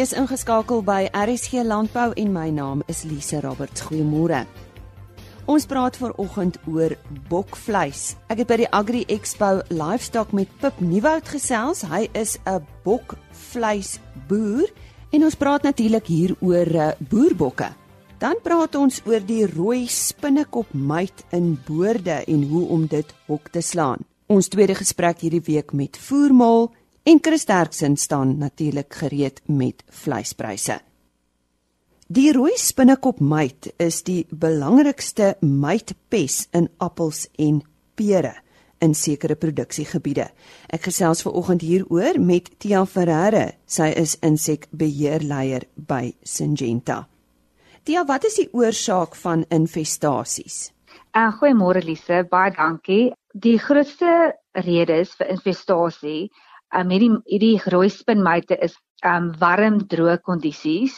is ingeskakel by RSG Landbou en my naam is Lise Roberts. Goeiemôre. Ons praat vanoggend oor bokvleis. Ek het by die Agri Expo Livestock met Pip Nieuwoud gesels. Hy is 'n bokvleisboer en ons praat natuurlik hier oor eh, boerbokke. Dan praat ons oor die rooi spinnekop myt in boorde en hoe om dit hok te slaan. Ons tweede gesprek hierdie week met Voermaal En Chris Terksen staan natuurlik gereed met vleispryse. Die rooi spinnekop myt is die belangrikste mytpes in appels en pere in sekere produksiegebiede. Ek gesels ver oggend hieroor met Tia Ferreira. Sy is insekbeheerleier by Syngenta. Tia, wat is die oorsaak van infestasies? Uh, Goeiemôre Lise, baie dankie. Die grootste redes vir infestasie um, hierdie hierdie rooi spinmyte is um warm droë kondisies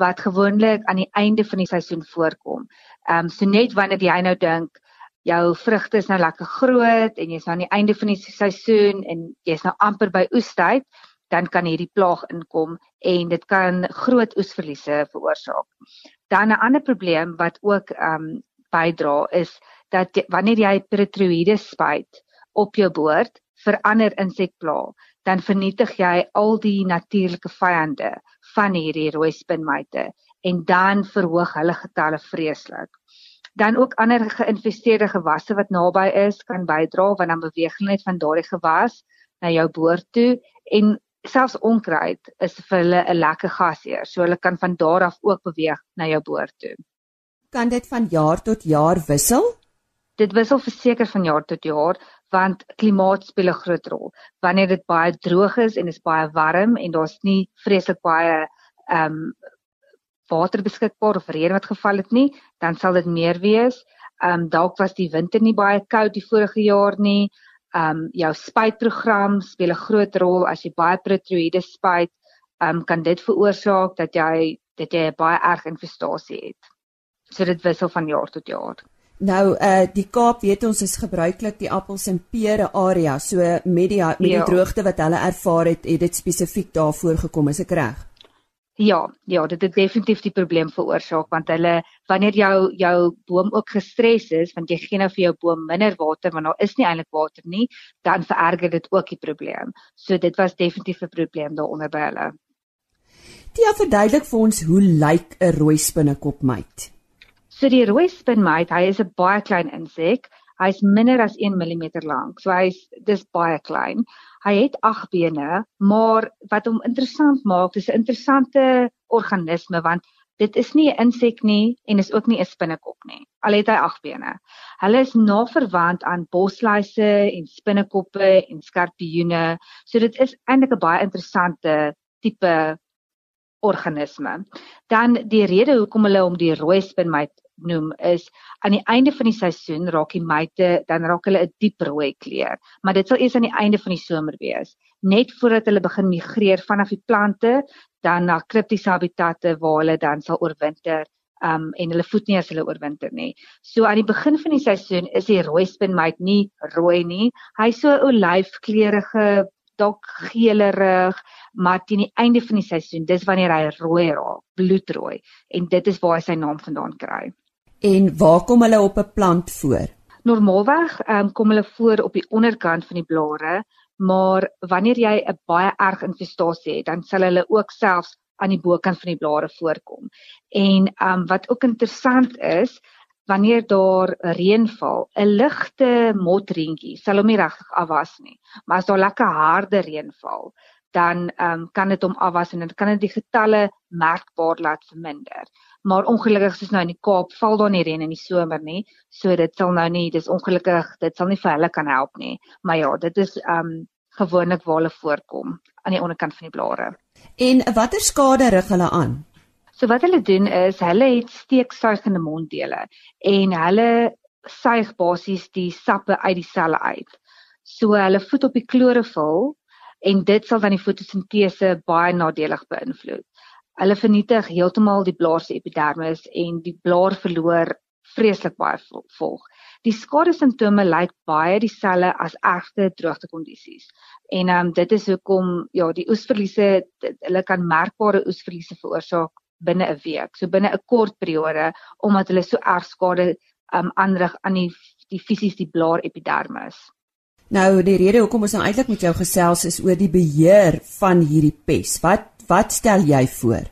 wat gewoonlik aan die einde van die seisoen voorkom. Um so net wanneer jy nou dink jou vrugte is nou lekker groot en jy's nou aan die einde van die seisoen en jy's nou amper by oestyd, dan kan hierdie plaag inkom en dit kan groot oesverliese veroorsaak. Dan 'n ander probleem wat ook um bydra is dat wanneer jy Petroides spuit op jou boord, verander insekpla, dan vernietig jy al die natuurlike vyande van hierdie rooi spinmyte en dan verhoog hulle getalle vreeslik. Dan ook ander geïnfesteerde gewasse wat naby is kan bydra want dan beweeg hulle net van daardie gewas na jou boord toe en selfs onkruid is vir hulle 'n lekker gasheer, so hulle kan van daar af ook beweeg na jou boord toe. Kan dit van jaar tot jaar wissel? Dit wissel verseker van jaar tot jaar want klimaat speel 'n groot rol. Wanneer dit baie droog is en is baie warm en daar's nie vreeslik baie ehm um, water beskikbaar of reën wat geval het nie, dan sal dit meer wees. Ehm um, dalk was die winter nie baie koud die vorige jaar nie. Ehm um, jou spuitprogram speel 'n groot rol as jy baie protroïde spuit, ehm um, kan dit veroorsaak dat jy dat jy baie erg infestasie het. So dit wissel van jaar tot jaar. Nou uh die Kaap weet ons is gebruiklik die appels en pere area. So met die met die ja. droogte wat hulle ervaar het, het dit spesifiek daarvoor gekom, is ek reg? Ja, ja, dit het definitief die probleem veroorsaak want hulle wanneer jou jou boom ook gestres is, want jy gee nou vir jou boom minder water, maar daar is nie eintlik water nie, dan vererger dit ook die probleem. So dit was definitief 'n probleem daaronder by hulle. Tia verduidelik vir ons hoe lyk 'n rooi spinnekop myt? So die rooi spinmyte, hy is 'n baie klein insek. Hy's minder as 1 mm lank. So hy's dis baie klein. Hy het 8 bene, maar wat hom interessant maak, dis 'n interessante organisme want dit is nie 'n insek nie en is ook nie 'n spinnekop nie. Al het hy 8 bene. Hulle is naverwant aan bosluise en spinnekoppe en skorpioene. So dit is eintlik 'n baie interessante tipe organisme. Dan die rede hoekom hulle hom die rooi spinmyte noem is aan die einde van die seisoen raak die myte dan raak hulle 'n diep rooi kleur, maar dit sal eers aan die einde van die somer wees, net voordat hulle begin migreer vanaf die plante dan na kriptiese habitatte waar hulle dan sal oorwinter um en hulle voed nie as hulle oorwinter nie. So aan die begin van die seisoen is die rooi spinmyte nie rooi nie. Hy's so olyfkleurige, dalk geelerig, maar teen die einde van die seisoen, dis wanneer hy rooi raak, bloedrooi en dit is waar hy sy naam vandaan kry. En waar kom hulle op 'n plant voor? Normaalweg um, kom hulle voor op die onderkant van die blare, maar wanneer jy 'n baie erg infestasie het, dan sal hulle ook selfs aan die bokant van die blare voorkom. En um, wat ook interessant is, wanneer daar reën val, 'n ligte motreentjie sal hom nie regtig afwas nie. Maar as daar lekker harde reën dan um, kan dit hom afwas en dit kan dit die getalle merkbaar laat verminder maar ongelukkig soos nou in die Kaap val daar nie reën in die somer nie. So dit sal nou nie, dis ongelukkig, dit sal nie vir hulle kan help nie. Maar ja, dit is um gewoonlik waar hulle voorkom aan die onderkant van die blare. En watter skade rig hulle aan? So wat hulle doen is hulle het steeksuigende monddele en hulle suig basies die sappe uit die selle uit. So hulle voed op die klorofil en dit sal dan die fotosintese baie nadelig beïnvloed hulle vernietig heeltemal die blaar se epidermis en die blaar verloor vreeslik baie volg. die skade simptome lyk baie dieselfde as egte droogtekondisies. En ehm um, dit is hoekom ja, die oesverliese hulle kan merkbare oesverliese veroorsaak binne 'n week, so binne 'n kort periode omdat hulle so erg skade um, aanrig aan die die fisies die blaar epidermis. Nou die rede hoekom ons nou eintlik met jou gesels is oor die beheer van hierdie pes. Wat wat stel jy voor?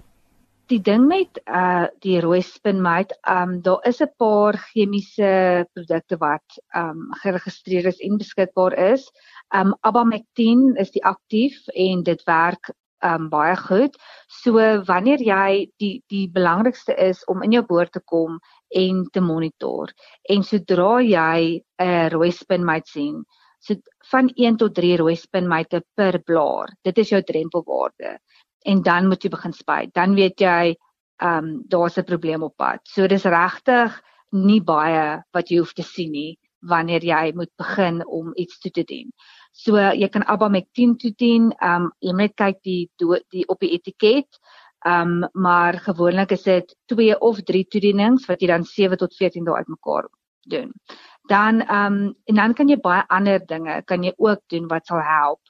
die ding met uh die rooi spinmyt, um daar is 'n paar chemiese produkte wat um geregistreer is en beskikbaar is. Um Abamectin is die aktief en dit werk um baie goed. So wanneer jy die die belangrikste is om in jou boord te kom en te monitor. En sodra jy 'n rooi spinmyt sien, so van 1 tot 3 rooi spinmyte per blaar. Dit is jou drempelwaarde en dan moet jy begin spuit. Dan weet jy ehm um, daar's 'n probleem op pad. So dis regtig nie baie wat jy hoef te sien nie wanneer jy moet begin om iets toe te doen. So jy kan Abamectin toedien. Ehm um, jy moet kyk die die op die etiket. Ehm um, maar gewoonlik is dit 2 of 3 toedienings wat jy dan 7 tot 14 dae uitmekaar doen. Dan ehm um, en dan kan jy baie ander dinge kan jy ook doen wat sal help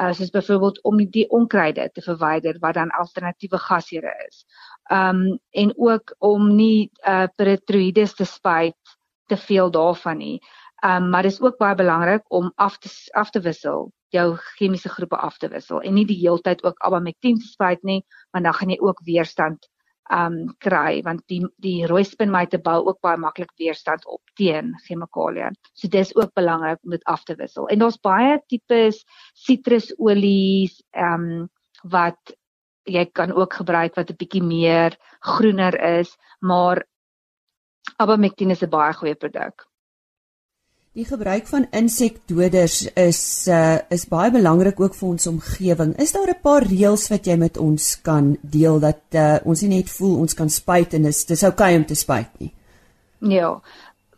uh, soos byvoorbeeld om die onkruide te verwyder wat dan alternatiewe gasheure is. Um en ook om nie uh peritroïdes te spuit te veel daarvan nie. Um maar dis ook baie belangrik om af te af te wissel jou chemiese groepe af te wissel en nie die heeltyd ook abamectin te spuit nie, want dan gaan jy ook weerstand um kry want die die rooi spinmyte bou ook baie maklik weerstand op teen chemikalieë. So dis ook belangrik om dit af te wissel. En daar's baie tipes sitrusolies um wat jy kan ook gebruik wat 'n bietjie meer groener is, maar abamectin is 'n baie goeie produk. Die gebruik van insekdoders is uh, is baie belangrik ook vir ons omgewing. Is daar 'n paar reëls wat jy met ons kan deel dat uh, ons nie net voel ons kan spuit en dis dis oukei okay om te spuit nie? Ja.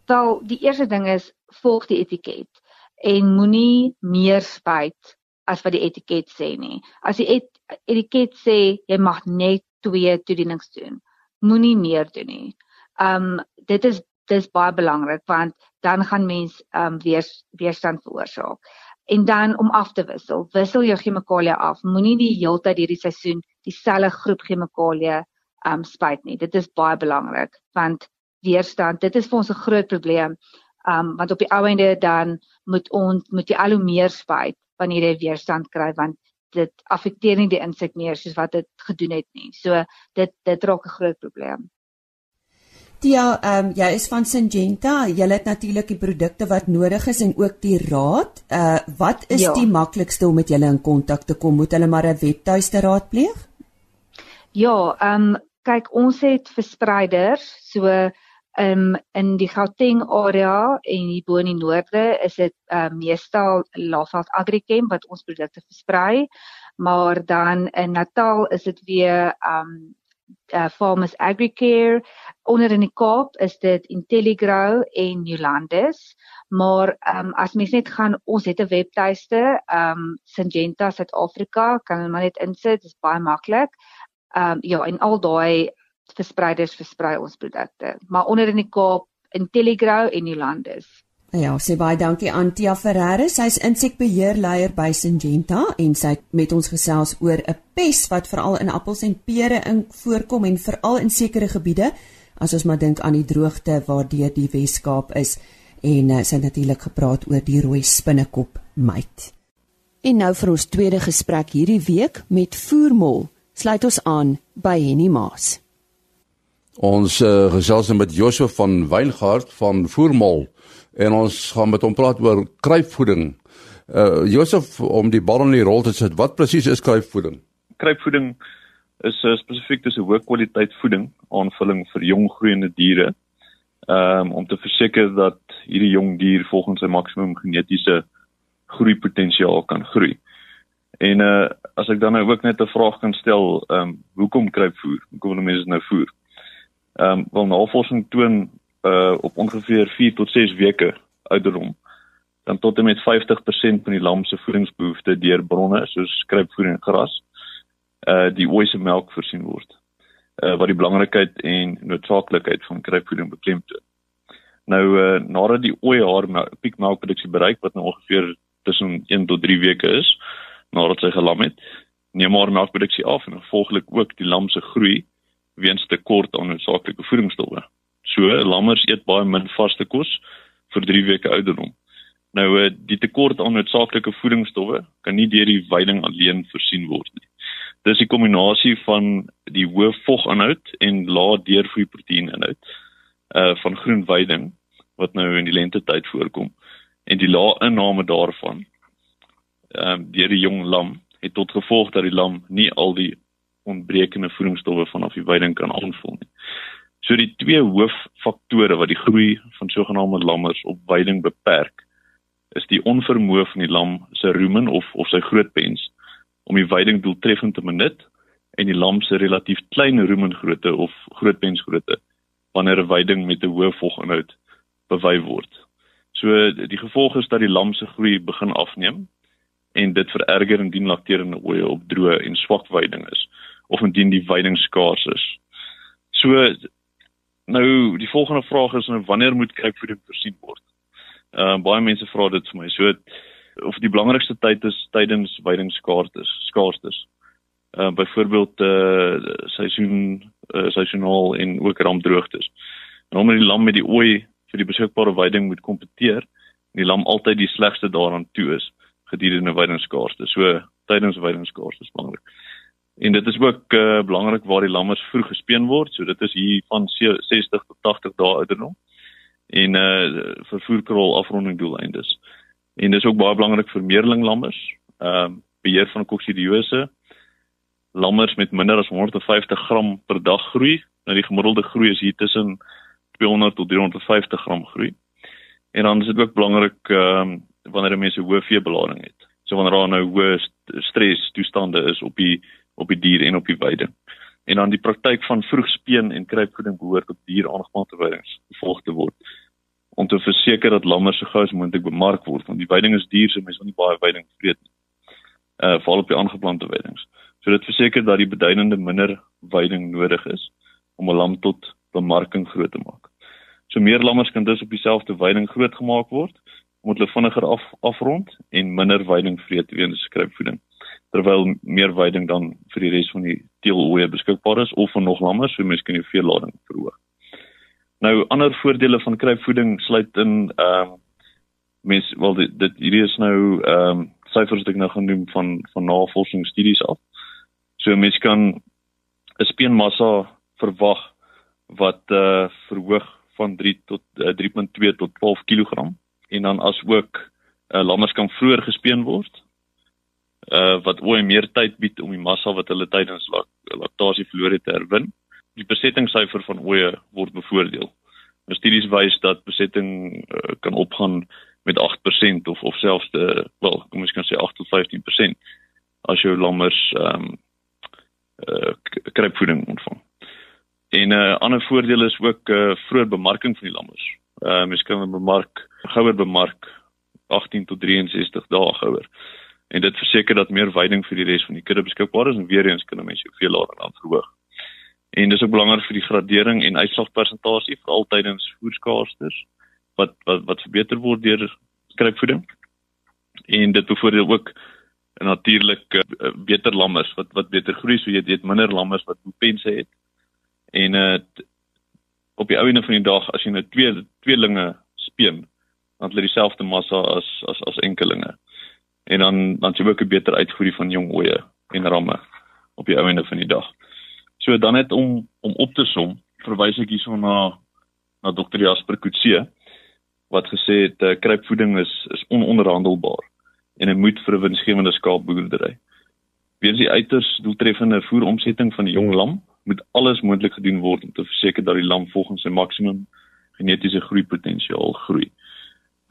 Wel, die eerste ding is volg die etiket en moenie meer spuit as wat die etiket sê nie. As die et etiket sê jy mag net 2 toedienings doen, moenie meer doen nie. Um dit is dis baie belangrik want dan gaan mens ehm um, weer weerstand veroorsaak. En dan om af te wissel, wissel jou chemikalieë af. Moenie die hele tyd hierdie seisoen dieselfde groep chemikalieë ehm um, spuit nie. Dit is baie belangrik want weerstand, dit is vir ons 'n groot probleem. Ehm um, want op die ou einde dan moet ons moet jy al hoe meer spuit wanneer jy weerstand kry want dit affekteer nie die insek meer soos wat dit gedoen het nie. So dit dit raak 'n groot probleem. Tia, ehm um, jy is van Syngenta. Jy het natuurlik die produkte wat nodig is en ook die raad. Uh wat is ja. die maklikste om met julle in kontak te kom? Moet hulle maar 'n webtuiste raadpleeg? Ja, ehm um, kyk ons het verspreiders. So ehm um, in die Gauteng area en hier bo in die noorde is dit ehm uh, meestal Laveld Agrichem wat ons produkte versprei. Maar dan in Natal is dit weer ehm um, uh, Farmers Agricare. Onder in die Kaap is dit Intelligrow en Newlandis maar ehm um, as mens net gaan ons het 'n webtuiste ehm um, Syngenta Suid-Afrika kan hulle maar net insit dis baie maklik. Ehm um, ja en al daai verspreiders versprei ons produkte. Maar onder in die Kaap Intelligrow en Newlandis Ja, sê baie dankie aan Tia Ferreira. Sy's insekbeheerleier by Syngenta en sy het met ons gesels oor 'n pes wat veral in appels en pere in voorkom en veral in sekere gebiede, as ons maar dink aan die droogte waardeur die Wes-Kaap is en uh, sy het natuurlik gepraat oor die rooi spinnekop myt. En nou vir ons tweede gesprek hierdie week met Voermol. Sluit ons aan by Henny Maas. Ons uh, gesels met Josef van Wyngaard van Voermol en ons gaan met hom praat oor kruipvoeding. Uh Josef om die bal in die rol te sit, wat presies is kruipvoeding? Kruipvoeding is uh, spesifiek dis 'n hoë kwaliteit voeding aanvulling vir jong groeiende diere. Um om te verseker dat hierdie jong dier volgens sy maksimum genetiese groeipotensiaal kan groei. En uh as ek dan nou ook net 'n vraag kan stel, um hoekom kruipvoer? Hoekom wil mense nou voer? Um wel navorsing toon uh op ongeveer 4 tot 6 weke ouderdom dan tot en met 50% van die lam se voedingsbehoeftes deur bronne soos skrypvoer en gras uh die ooi melk voorsien word. Uh wat die belangrikheid en noodsaaklikheid van kruipvoeding beklemtoon. Nou uh, nadat die ooi haar piekmelkproduksie bereik wat nou ongeveer tussen 1 tot 3 weke is nadat sy gelam het, neem haar melkproduksie af en gevolglik ook die lam se groei weens tekort aan noodsaaklike voedingsstowwe. So lammers eet baie min vaste kos vir 3 weke ouderdom. Nou uh, die tekort aan noodsaaklike voedingsstowwe kan nie deur die veiding alleen voorsien word nie. Dis die kombinasie van die hoë voginhoud en lae deurvloei proteïninhoud uh van groen veiding wat nou in die lente tyd voorkom en die lae inname daarvan ehm um, deur die jong lam het tot gevolg dat die lam nie al die ontbrekende voedingsstowwe vanaf die veiding kan aanvul nie. So die twee hooffaktore wat die groei van sogenaamde lammers op veiding beperk is die onvermoë van die lam se rumen of of sy grootpens om die veiding doeltreffend te benut en die lam se relatief klein rumengrootte of grootpensgrootte wanneer 'n veiding met 'n hoë voginhoud bewy word. So die gevolg is dat die lam se groei begin afneem en dit vererger indien lakterende ooe op droë en swak veiding is of indien die veiding skaars is. So nou die volgende vraag is nou wanneer moet kruipvoeding voorsien word? Ehm uh, baie mense vra dit vir my. So of die belangrikste tyd is tydens veiding skaars is, skaars is. Ehm uh, byvoorbeeld eh uh, seisoen uh, seisoonaal en ook rampdroogtes. En omdat die lam met die ooi vir die beskikbare veiding moet kompeteer, die lam altyd die slegste daaraan toe is gedurende veidingskaarste. So tydens veidingskaarste is belangrik. En dit is ook uh, belangrik waar die lammers vroeg gespeen word. So dit is hier van 60 tot 80 dae ouderdom. En uh vervoerkrol afronding doeleindes. En dis ook baie belangrik vir meerling lammers. Ehm uh, beheer van koksidiose. Lammers met minder as 150 gram per dag groei. Nou die gemiddelde groei is hier tussen 200 tot 350 gram groei. En dan is dit ook belangrik ehm um, wanneer mense hoë veebelading het. So wanneer daar nou hoë stres toestande is op die op die dier en op die weide. En dan die praktyk van vroegspeen en kruipvoeding behoort op dier aangepante weidings gevolg te word om te verseker dat lammers so gou as moontlik bemark word want die weiding is duur so mense wil nie baie weiding vreet nie. Uh veral op die aangeplante weidings. So dit verseker dat die beduidende minder weiding nodig is om 'n lam tot bemarking groot te maak. So meer lammers kan dus op dieselfde weiding groot gemaak word omdat hulle vinniger af afrond en minder veiding vreet weens skrypvoeding. Terwyl meer veiding dan vir die res van die teeloeie beskikbaar is of vir nog lammers, so mense kan die veelading verhoog. Nou ander voordele van kruipvoeding sluit in ehm um, mense wel dit, dit hierdie is nou ehm um, syfers wat ek nou genoem van van navorsingsstudies af. So mense kan 'n speenmassa verwag wat eh uh, verhoog van 3 tot uh, eh, 3.2 tot 12 kg en dan as ook uh, lammers kan vroeër gespeen word. Uh wat ooi meer tyd bied om die massa wat hulle tydens lak, laktasie verloor het te herwin. Die besettingssyfer van oeye word bevoordeel. Nou studies wys dat besetting uh, kan opgaan met 8% of of selfs te wel, kom ons kan sê 8 tot 15% as jou lammers ehm um, uh kruipvoeding ontvang. En 'n uh, ander voordeel is ook uh vroeë bemarking van die lammers. Uh mens kan bemark gouer bemark 18 tot 63 dae gouer. En dit verseker dat meer veiding vir die res van die kudde beskikbaar is en weer eens kan mense veel later aan verhoog. En dis ook belangrik vir die gradering en uitslagpersentasie vir altydens voerskaarsters wat wat wat verbeter word deur skrypvoeding. En dit bevoordeel ook natuurlik uh, beter lammers wat wat beter groei so jy het minder lammers wat pense het. En uh op die ou ene van die dag as jy nou twee tweelinge speen dan hulle dieselfde massa as as as enkelinge. En dan dan jy ook 'n beter uitgroei van jong oeye en ramme op die einde van die dag. So dan net om om op te som, verwys ek hierson na na dokter Jasper Kutse wat gesê het uh, kruipvoeding is is ononderhandelbaar en 'n moet vir 'n winsgewende skaapboerdery. Weens die uiters doeltreffende voeromsetting van die jong lam, moet alles moontlik gedoen word om te verseker dat die lam volgens sy maksimum genetiese groeipotensiaal groei.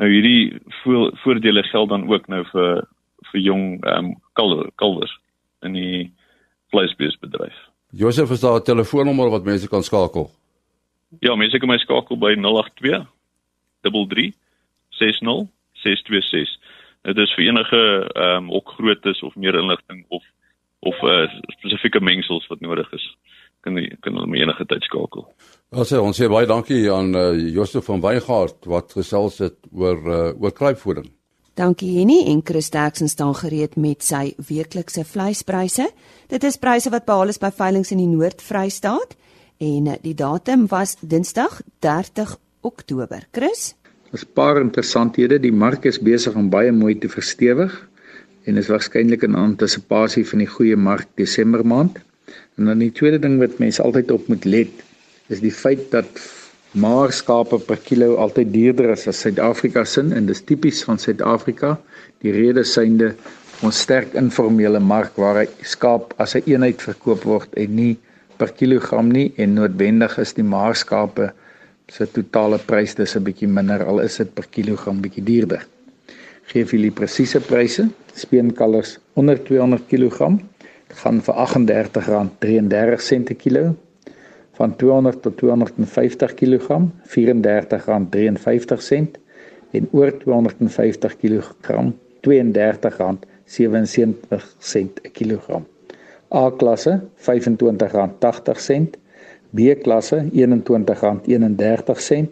Nou hierdie vo voordele geld dan ook nou vir vir jong ehm um, kalwer, kalwers in die vleisbeesbedryf. Josef is daar 'n telefoonnommer wat mense kan skakel. Ja, mense kan my skakel by 082 33 60 626. Dit is vir enige ehm um, ook grootes of meer inligting of of uh, spesifieke mengsels wat nodig is. Kan jy kan hulle enige tyd skakel. Ons sê ons sê baie dankie aan uh, Josef van Weygaard wat gesels het oor uh, oor kruipvoeding. Dankie Henny en Chris Jackson staan gereed met sy weeklikse vleispryse. Dit is pryse wat behaal is by veilinge in die Noord-Vrystaat en uh, die datum was Dinsdag 30 Oktober. Chris? Daar's 'n paar interessanthede. Die mark is besig om baie mooi te verstewig en is waarskynlik in antisisipasie van die goeie mark Desember maand. En dan die tweede ding wat mense altyd op moet let, is die feit dat maar skape per kilo altyd duurder is as Suid-Afrika se en dis tipies van Suid-Afrika. Die rede synde ons sterk informele mark waar hy skaap as 'n een eenheid verkoop word en nie per kilogram nie en noodwendig is die maar skape se totale prys dis 'n bietjie minder al is dit per kilogram bietjie duurder. Geef julle presiese pryse. Speenkalvers onder 200 kg gaan vir R38.33 per kilo. Van 200 tot 250 kg R34.53 en oor 250 kg R32.77 per kilogram. A klasse R25.80 B-klasse R21.31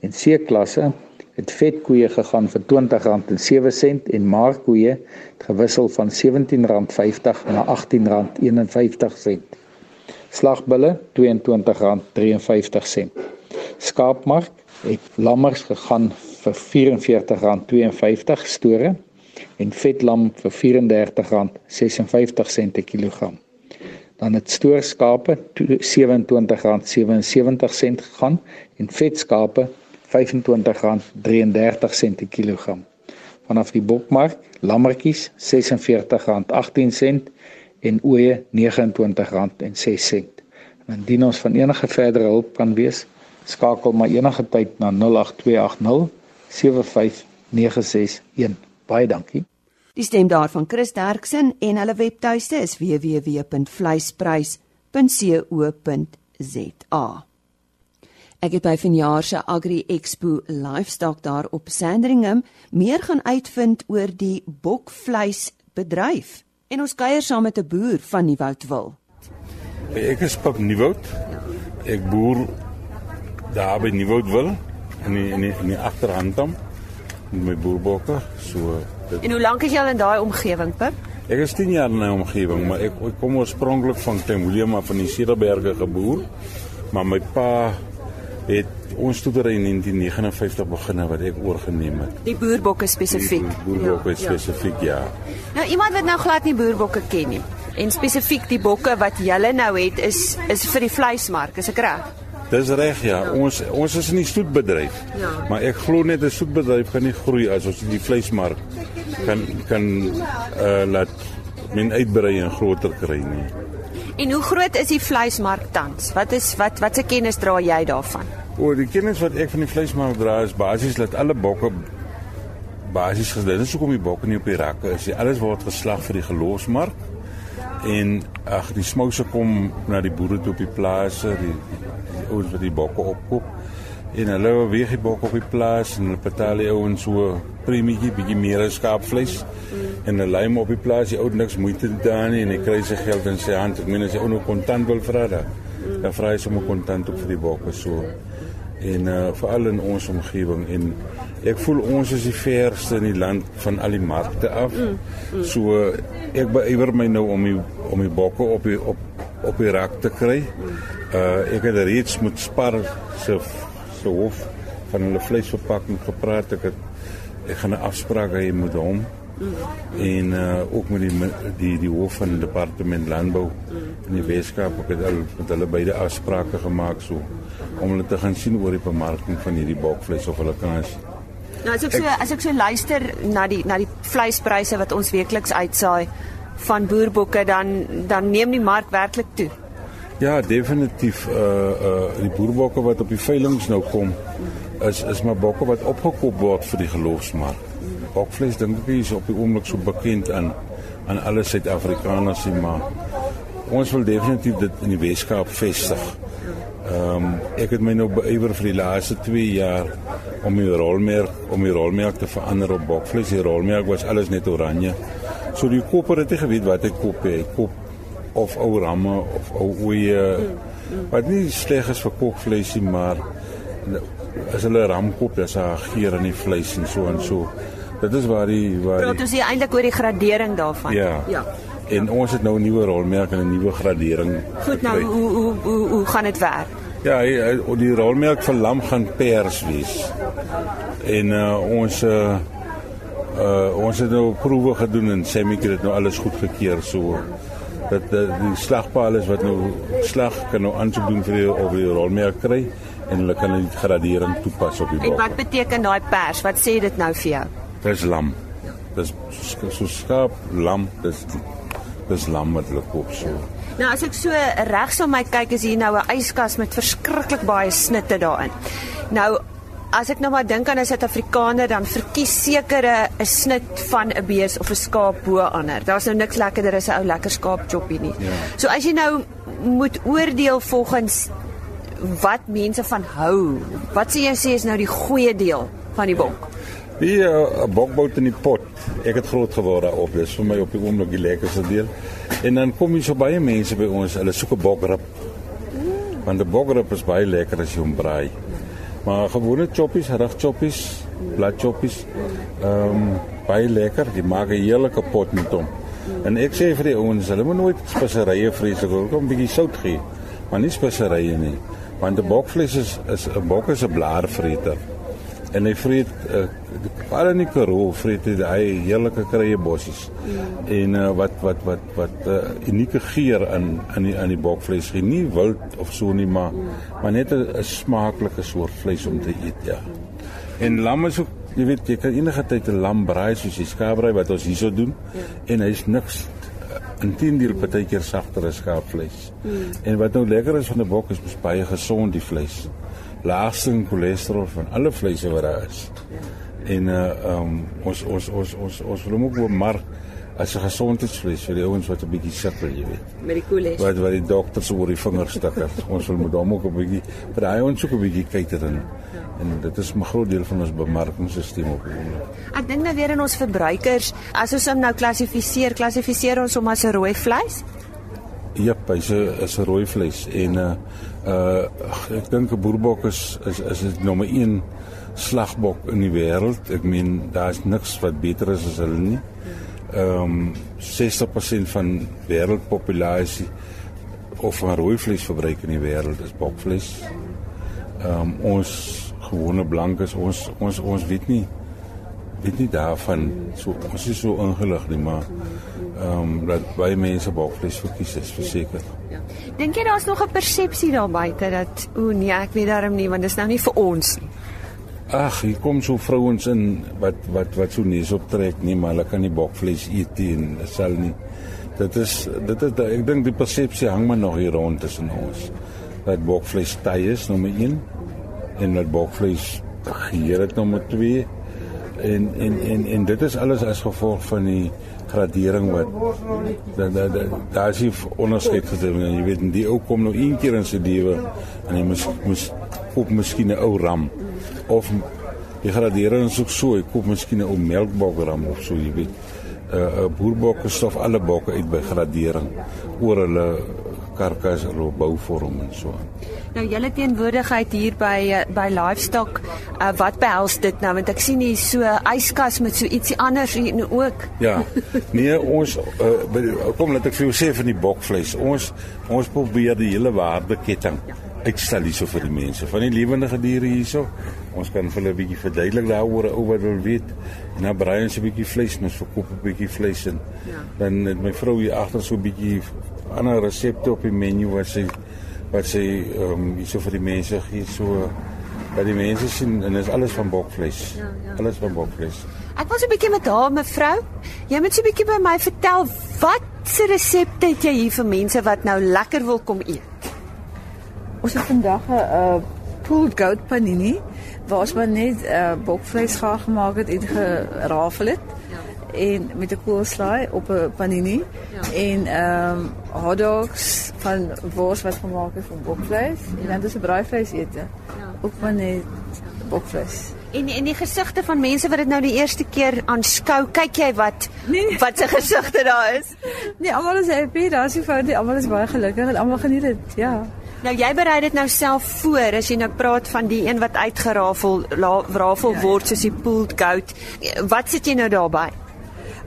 en C-klasse het vetkoeie gegaan vir R20.07 en maarkoeie het gewissel van R17.50 na R18.51. Slagbulle R22.53. Skaapmark het lammers gegaan vir R44.52 store en vetlam vir R34.56 per kilogram dan het stoorskape R27.77 gegaan en vetskape R25.33 per kilogram. Vanaf die bokmark, lammetjies R46.18 en ooe R29.06. Indien ons van enige verdere hulp kan wees, skakel maar enige tyd na 08280 75961. Baie dankie. Die stem daarvan Chris Derksen en hulle webtuiste is www.vleisprys.co.za. Ek het by vanjaar se Agri Expo Livestock daar op Sandringham meer gaan uitvind oor die bokvleisbedryf en ons kuier saam met 'n boer van Nieuwoudtville. Ek is Pap Nieuwoud. Ek boer daar by Nieuwoudtville in die, in die, in die agterhandam met my boerbokke so Dit... En hoe lank is jy al in daai omgewing, Pip? Ek is 10 jaar in daai omgewing, maar ek, ek kom oorspronklik van Klein Willem af van die Cederberge geboor. Maar my pa het ons stoetery in 1959 begin wat ek oorgeneem het. Die boerbokke spesifiek. Boerbokke ja, spesifiek, ja. ja. Nou iemand wat nou glad nie boerbokke ken nie. En spesifiek die bokke wat julle nou het is is vir die vleismark, is ek reg? Dis reg ja. Ons ons is in die stoetbedryf. Ja. Maar ek glo net 'n stoetbedryf kan nie groei as ons die vleismark kan kan uh laat men uitbrei en groter kry nie. En hoe groot is die vleismark tans? Wat is wat watse kennis dra jy daarvan? O, die kennis wat ek van die vleismark dra is basies dat alle bokke basies gedien is hoekom die bokke nie op die rakke is. Alles word geslag vir die geloofsmark. En ag die smouse kom na die boere toe op die plase, die, die ouens wat die bokke opkoop. En hulle weeg die bokke op die plaas en hulle betaal die ouens so premietjie bietjie meer as skaapvleis. Mm. En hulle lei hom op die plaas, die ou niks moeite daar nie en hy kry sy geld in sy hand. Ek meen as hy ook nog kontant wil vra da. Mm. Dan vra hy sommer kontant op vir die bokke so. En uh veral in ons omgewing en ek voel ons is die verste in die land van al die markte af. Mm. Mm. So ek beywer my nou om die om die bokke op die op op die rak te kry. Uh ek het reeds met Spar se se hof van hulle vleisverpakking gepraat ek het ek gaan 'n afspraak hê met hom. En uh ook met die die die hoof van die departement landbou in die Weskaap ek het al met hulle beide afsprake gemaak so om hulle te gaan sien oor die bemarking van hierdie bokvleis of hulle kan as Nou as ek so as ek so luister na die na die vleispryse wat ons weekliks uitsaai van boerbokke dan dan neem die mark werklik toe. Ja, definitief uh uh die boerbokke wat op die veilinge nou kom is is maar bokke wat opgekoop word vir die geloofsmark. Bokvleis dink ek is op die oomblik so bekend aan aan alle Suid-Afrikaners hier maar ons wil definitief dit in die Weskaap vestig. Ehm um, ek het my nou beywer vir die laaste 2 jaar om die rolmerk om die rolmerk te verander op bokvleis. Die rolmerk was alles net oranje. So die koper het nie geweet wat hy koop hy koop of ou ramme of ou oeye. Wat nie sleg is vir kookvleis nie, maar as hulle ramkop, dis 'n geur in die vleis en so en so. Dit is waar die waar Praat die, ons hier eintlik oor die gradering daarvan. Ja. Ja. en ons het nou 'n nuwe rolmerk en 'n nuwe gradering. Goed nou, gekry. hoe hoe hoe, hoe gaan dit werk? Ja, hy- die rolmelk vir lam gaan pers wees. En uh, ons uh, uh, ons het nou proewe gedoen en Sammy het dit nou alles goed gekeer so. Dat uh, die slagpaal is wat nou slag kan nou aansoek doen vir die, of die rolmelk kry en hulle kan die gradering toepas op die En bok. wat beteken daai pers? Wat sê dit nou vir jou? Dis lam. Dis sk- so skaap, lam, dis dis lam wat hulle koop so. Nou as ek so regs op my kyk is hier nou 'n yskas met verskriklik baie snitte daarin. Nou as ek nou maar dink aan 'n Suid-Afrikaner dan verkies sekere 'n snit van 'n bees of 'n skaap bo ander. Daar's nou niks lekkerder as 'n ou lekker skaapchoppie nie. Ja. So as jy nou moet oordeel volgens wat mense van hou, wat sê jy sê is nou die goeie deel van die bok? Die uh, bokbout in die pot. Ek het groot geword daarop. Dis vir my op die oomblik die lekkerste deel. En dan kom jy so baie mense by ons, hulle soek 'n bokrib. Want 'n bokrib is baie lekker as jy hom braai. Maar gewone choppies, rug choppies, blad choppies, ehm um, baie lekker. Die maak 'n heerlike pot met hom. En ek sê vir die ouens, hulle moet nooit speserye vreeslik wil kom 'n bietjie sout gee. Maar nie speserye nie. Want 'n bokvleis is is 'n bok is 'n blaarvreter en hy vreet uh, al in die Karoo vreet hy hy heerlike krye bossies. Mm. En uh, wat wat wat wat 'n uh, unieke geur in in die in die bokvleis gee. Nie wild of so nie, maar mm. maar net 'n smaaklike soort vleis om te eet, ja. En lam is ook jy weet jy kan enige tyd 'n lam braai soos die skaapbraai wat ons hierso doen ja. en hy's niks uh, inteendeel partykeer sagter as skaapvleis. Mm. En wat nou lekker is van 'n bok is baie gesond die vleis laagste in cholesterol van alle vleise wat daar is. En uh um ons ons ons ons ons wil hom ook bemark as 'n gesondheidsvleis vir die ouens wat 'n bietjie sukkel, jy weet. Met die koeles. Wat wat die dokters oor die vingers stikker. ons wil met hom ook 'n bietjie vir daai ouens ook 'n bietjie kyk erin. En dit is 'n groot deel van ons bemarkingsstelsel op die oomblik. Ek dink nou weer in ons verbruikers, as ons hom nou klassifiseer, klassifiseer ons hom as 'n rooi vleis? Ja, hy's 'n is 'n rooi vleis en uh uh ek dink 'n boerbok is is is dit nommer 1 slagbok in die wêreld. Ek meen daar's niks wat beter is as hulle nie. Ehm um, 60% van wêreldpopulasie of van rooi vleis verbruik in die wêreld is bokvleis. Ehm um, ons gewone blankes ons ons ons weet nie weet nie daarvan so ons is so ingelig nie maar ehm um, dat baie mense bokvleis verkies is verseker. Ja. Dink jy daar's nog 'n persepsie daar buite dat o nee, ek weet daarom nie want dis nou nie vir ons nie. Ag, hier kom so vrouens in wat wat wat so neus optrek nie, maar hulle kan nie bokvleis eet nie en dit sal nie. Dit is dit is ek dink die persepsie hang maar nog hier rond tussen ons. Dat bokvleis taai is nommer 1 en dat bokvleis geheer het nommer 2 en en en en dit is alles as gevolg van die gradering wat daar daar daar is nie onderskeid gedoen en jy weet die ou kom nou een keer in sy lewe en hy moes moes koop miskien 'n ou ram of die gradering is ook so, hy koop miskien 'n ou melkbokram of so, jy weet. 'n uh, 'n boerbokke stof alle bokke uit by gradering oor hulle karkas hulle bouvorm en so. Nou julle teenwoordigheid hier by by Livestock, uh, wat behels dit nou want ek sien hier so yskas met so ietsie anders hier nou ook. Ja. Nee, ons uh, kom laat ek vir jou sê van die bokvleis. Ons ons probeer die hele waardeketting uitstel hierso vir die mense. Van die lewendige diere hierso. Ons kan vir hulle 'n bietjie verduidelik daaroor ou wat wil weet. En dan braai ons 'n bietjie vleis en ons verkoop 'n bietjie vleis en ja. dan het my vrou hier agter so 'n bietjie ander resepte op die menu wat sy wat sy ehm um, hierso vir die mense gee so dat die mense sien en is alles van bokvleis. Ja, ja. Alles van bokvleis. Ek was 'n bietjie met haar mevrou. Jy moet so 'n bietjie by my vertel wat se resepte het jy hier vir mense wat nou lekker wil kom eet? Ons het vandag 'n uh, pulled goat panini waar ons maar net uh, bokvleis gaar gemaak het en gerafel het. Ja. En met 'n koolslaai op 'n panini. Ja. En ehm um, hot dogs van wors wat gemaak is van bokvleis. Ja. En dan dis 'n braaivleis ete. Ja. Ook maar net bokvleis. En en die gesigte van mense wat dit nou die eerste keer aanskou, kyk jy wat Nee. wat se gesigte daar is? Nee, almal is happy, daar's nie fout nie. Almal is baie gelukkig en almal geniet dit. Ja. Nou jy berei dit nou self voor as jy nou praat van die een wat uitgerafel rafel Ja, word soos die pulled goat. Wat sit jy nou daarbey?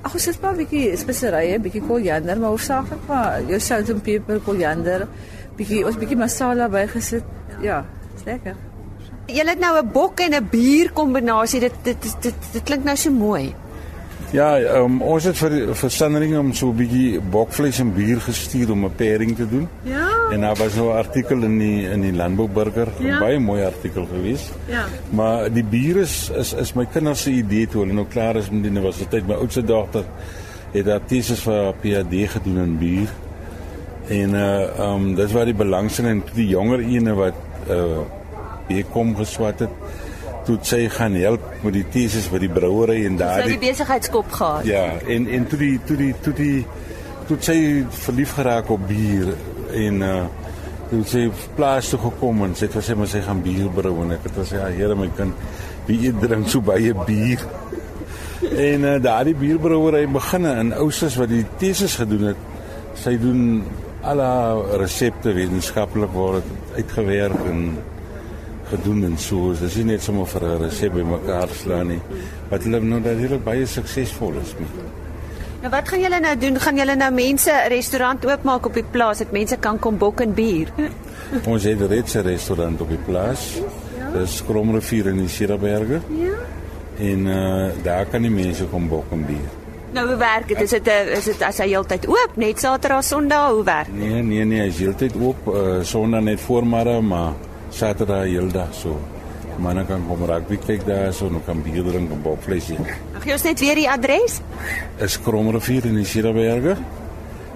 Ag ons sit maar 'n bietjie speserye, bietjie koriander, maar hoofsaaklik maar jou sout en peper, koriander, bietjie ons bietjie masala bygesit. Ja, is lekker. Jy het nou 'n bok en 'n bier kombinasie. Dit dit dit dit, dit klink nou so mooi. Ja, um, ons het vir vir Sanring om so 'n bietjie bokvleis en bier gestuur om 'n pairing te doen. Ja. En daar was nou 'n artikel in die in die Landbouburger, Ja. baie mooi artikel geweest. Ja. Maar die bier is is is my kinders se idee toe hulle nou klaar is met die universiteit. My oudste dogter het haar teses vir haar PhD gedoen in bier. En uh um dis waar die belangstelling en die jonger ene wat uh bekom geswat het, toe sy gaan help met die teses by die brouery en Sy daar het die besigheidskop gehad. Ja, en en toe die toe die toe die toe sy verlief geraak op bier en uh toe het sy plaas toe gekom en sy het gesê maar sy gaan bier brou en ek het gesê ja here my kind wie eet drink so baie bier. En uh, daardie bierbrouery beginne in Oustes wat die teses gedoen het. Sy doen al haar resepte wetenskaplik word uitgewerk en gedoen en so. Dis nie net sommer vir 'n resep bymekaar slaan nie. Wat hulle nou dat hulle baie suksesvol is mee. Nou wat gaan julle nou doen? Gaan julle nou mense 'n restaurant oopmaak op die plaas dat mense kan kom bok en bier? Ons het 'n Ritse restaurant op die plaas. Dis Kromrivier in die Sierberge. Ja. En uh daar kan die mense kom bok en bier. Nou hoe werk dit? Is dit 'n is dit as hy heeltyd oop, net Saterdag, Sondag, hoe werk? dit? Nee, nee, nee, hy is heeltyd oop. Uh Sondag net voormiddag, maar Saterdag heeldag so. Manne kan kom rugby kyk daar so, en kan bier drink en bokvleis eet. Mag jy ons net weer die adres? Is Kromrivier in die Sierberge.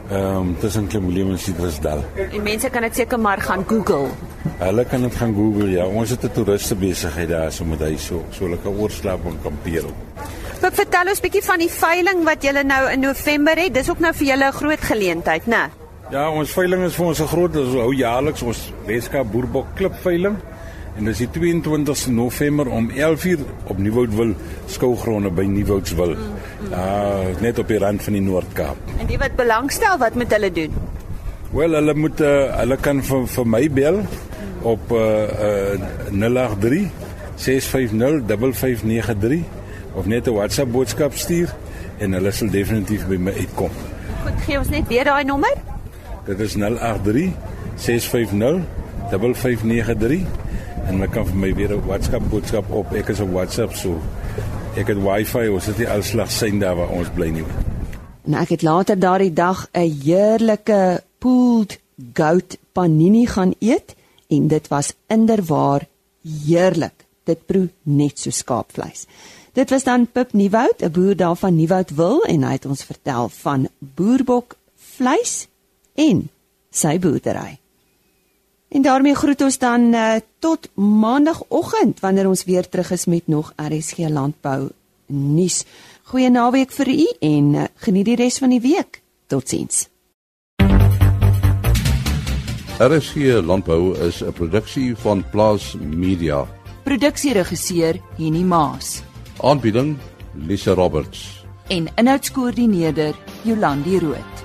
Ehm um, tussen Klemolium en Citrusdal. En mense kan dit seker maar gaan Google. Hulle kan dit gaan Google ja. Ons het 'n toeriste besigheid daar so met hy so so hulle kan oorslaap en kampeer. Maar vertel ons bietjie van die veiling wat julle nou in November het. Dis ook nou vir julle 'n groot geleentheid, né? Ja, ons veiling is vir ons 'n groot, ons hou jaarliks ons Weskaap Boerbok Klip veiling. En dis die 22ste November om 11:00 op Nieuwoudtville skougronde by Nieuwoudsville. Uh net op die rand van die Noord-Kaap. En die wat belangstel, wat moet hulle doen? Wel, hulle moet uh, hulle kan vir, vir my bel op uh, uh 083 650 5593 of net 'n WhatsApp boodskap stuur en hulle sal definitief by my uitkom. Goed, gee ons net weer daai nommer. Dit is 083 650 5593 en hulle kan vir my weer 'n WhatsApp boodskap op. Ek is op WhatsApp so. Ek het Wi-Fi, ons het nie alslag sien daar waar ons bly nie. En ek het later daardie dag 'n heerlike pulled goat panini gaan eet en dit was inderwaar heerlik. Dit proe net so skaapvleis. Dit was dan Pip Nieuwoud, 'n boer daar van Nieuwoudtville en hy het ons vertel van boerbok vleis en sy boerdery. En daarmee groet ons dan uh, tot maandagooggend wanneer ons weer terug is met nog RSG landbou nuus. Goeie naweek vir u en uh, geniet die res van die week. Totsiens. RSG Landbou is 'n produksie van Plaas Media. Produksieregisseur Henny Maas Aanbieding Lisa Roberts. en inhoudskoördineerder Jolandi Root.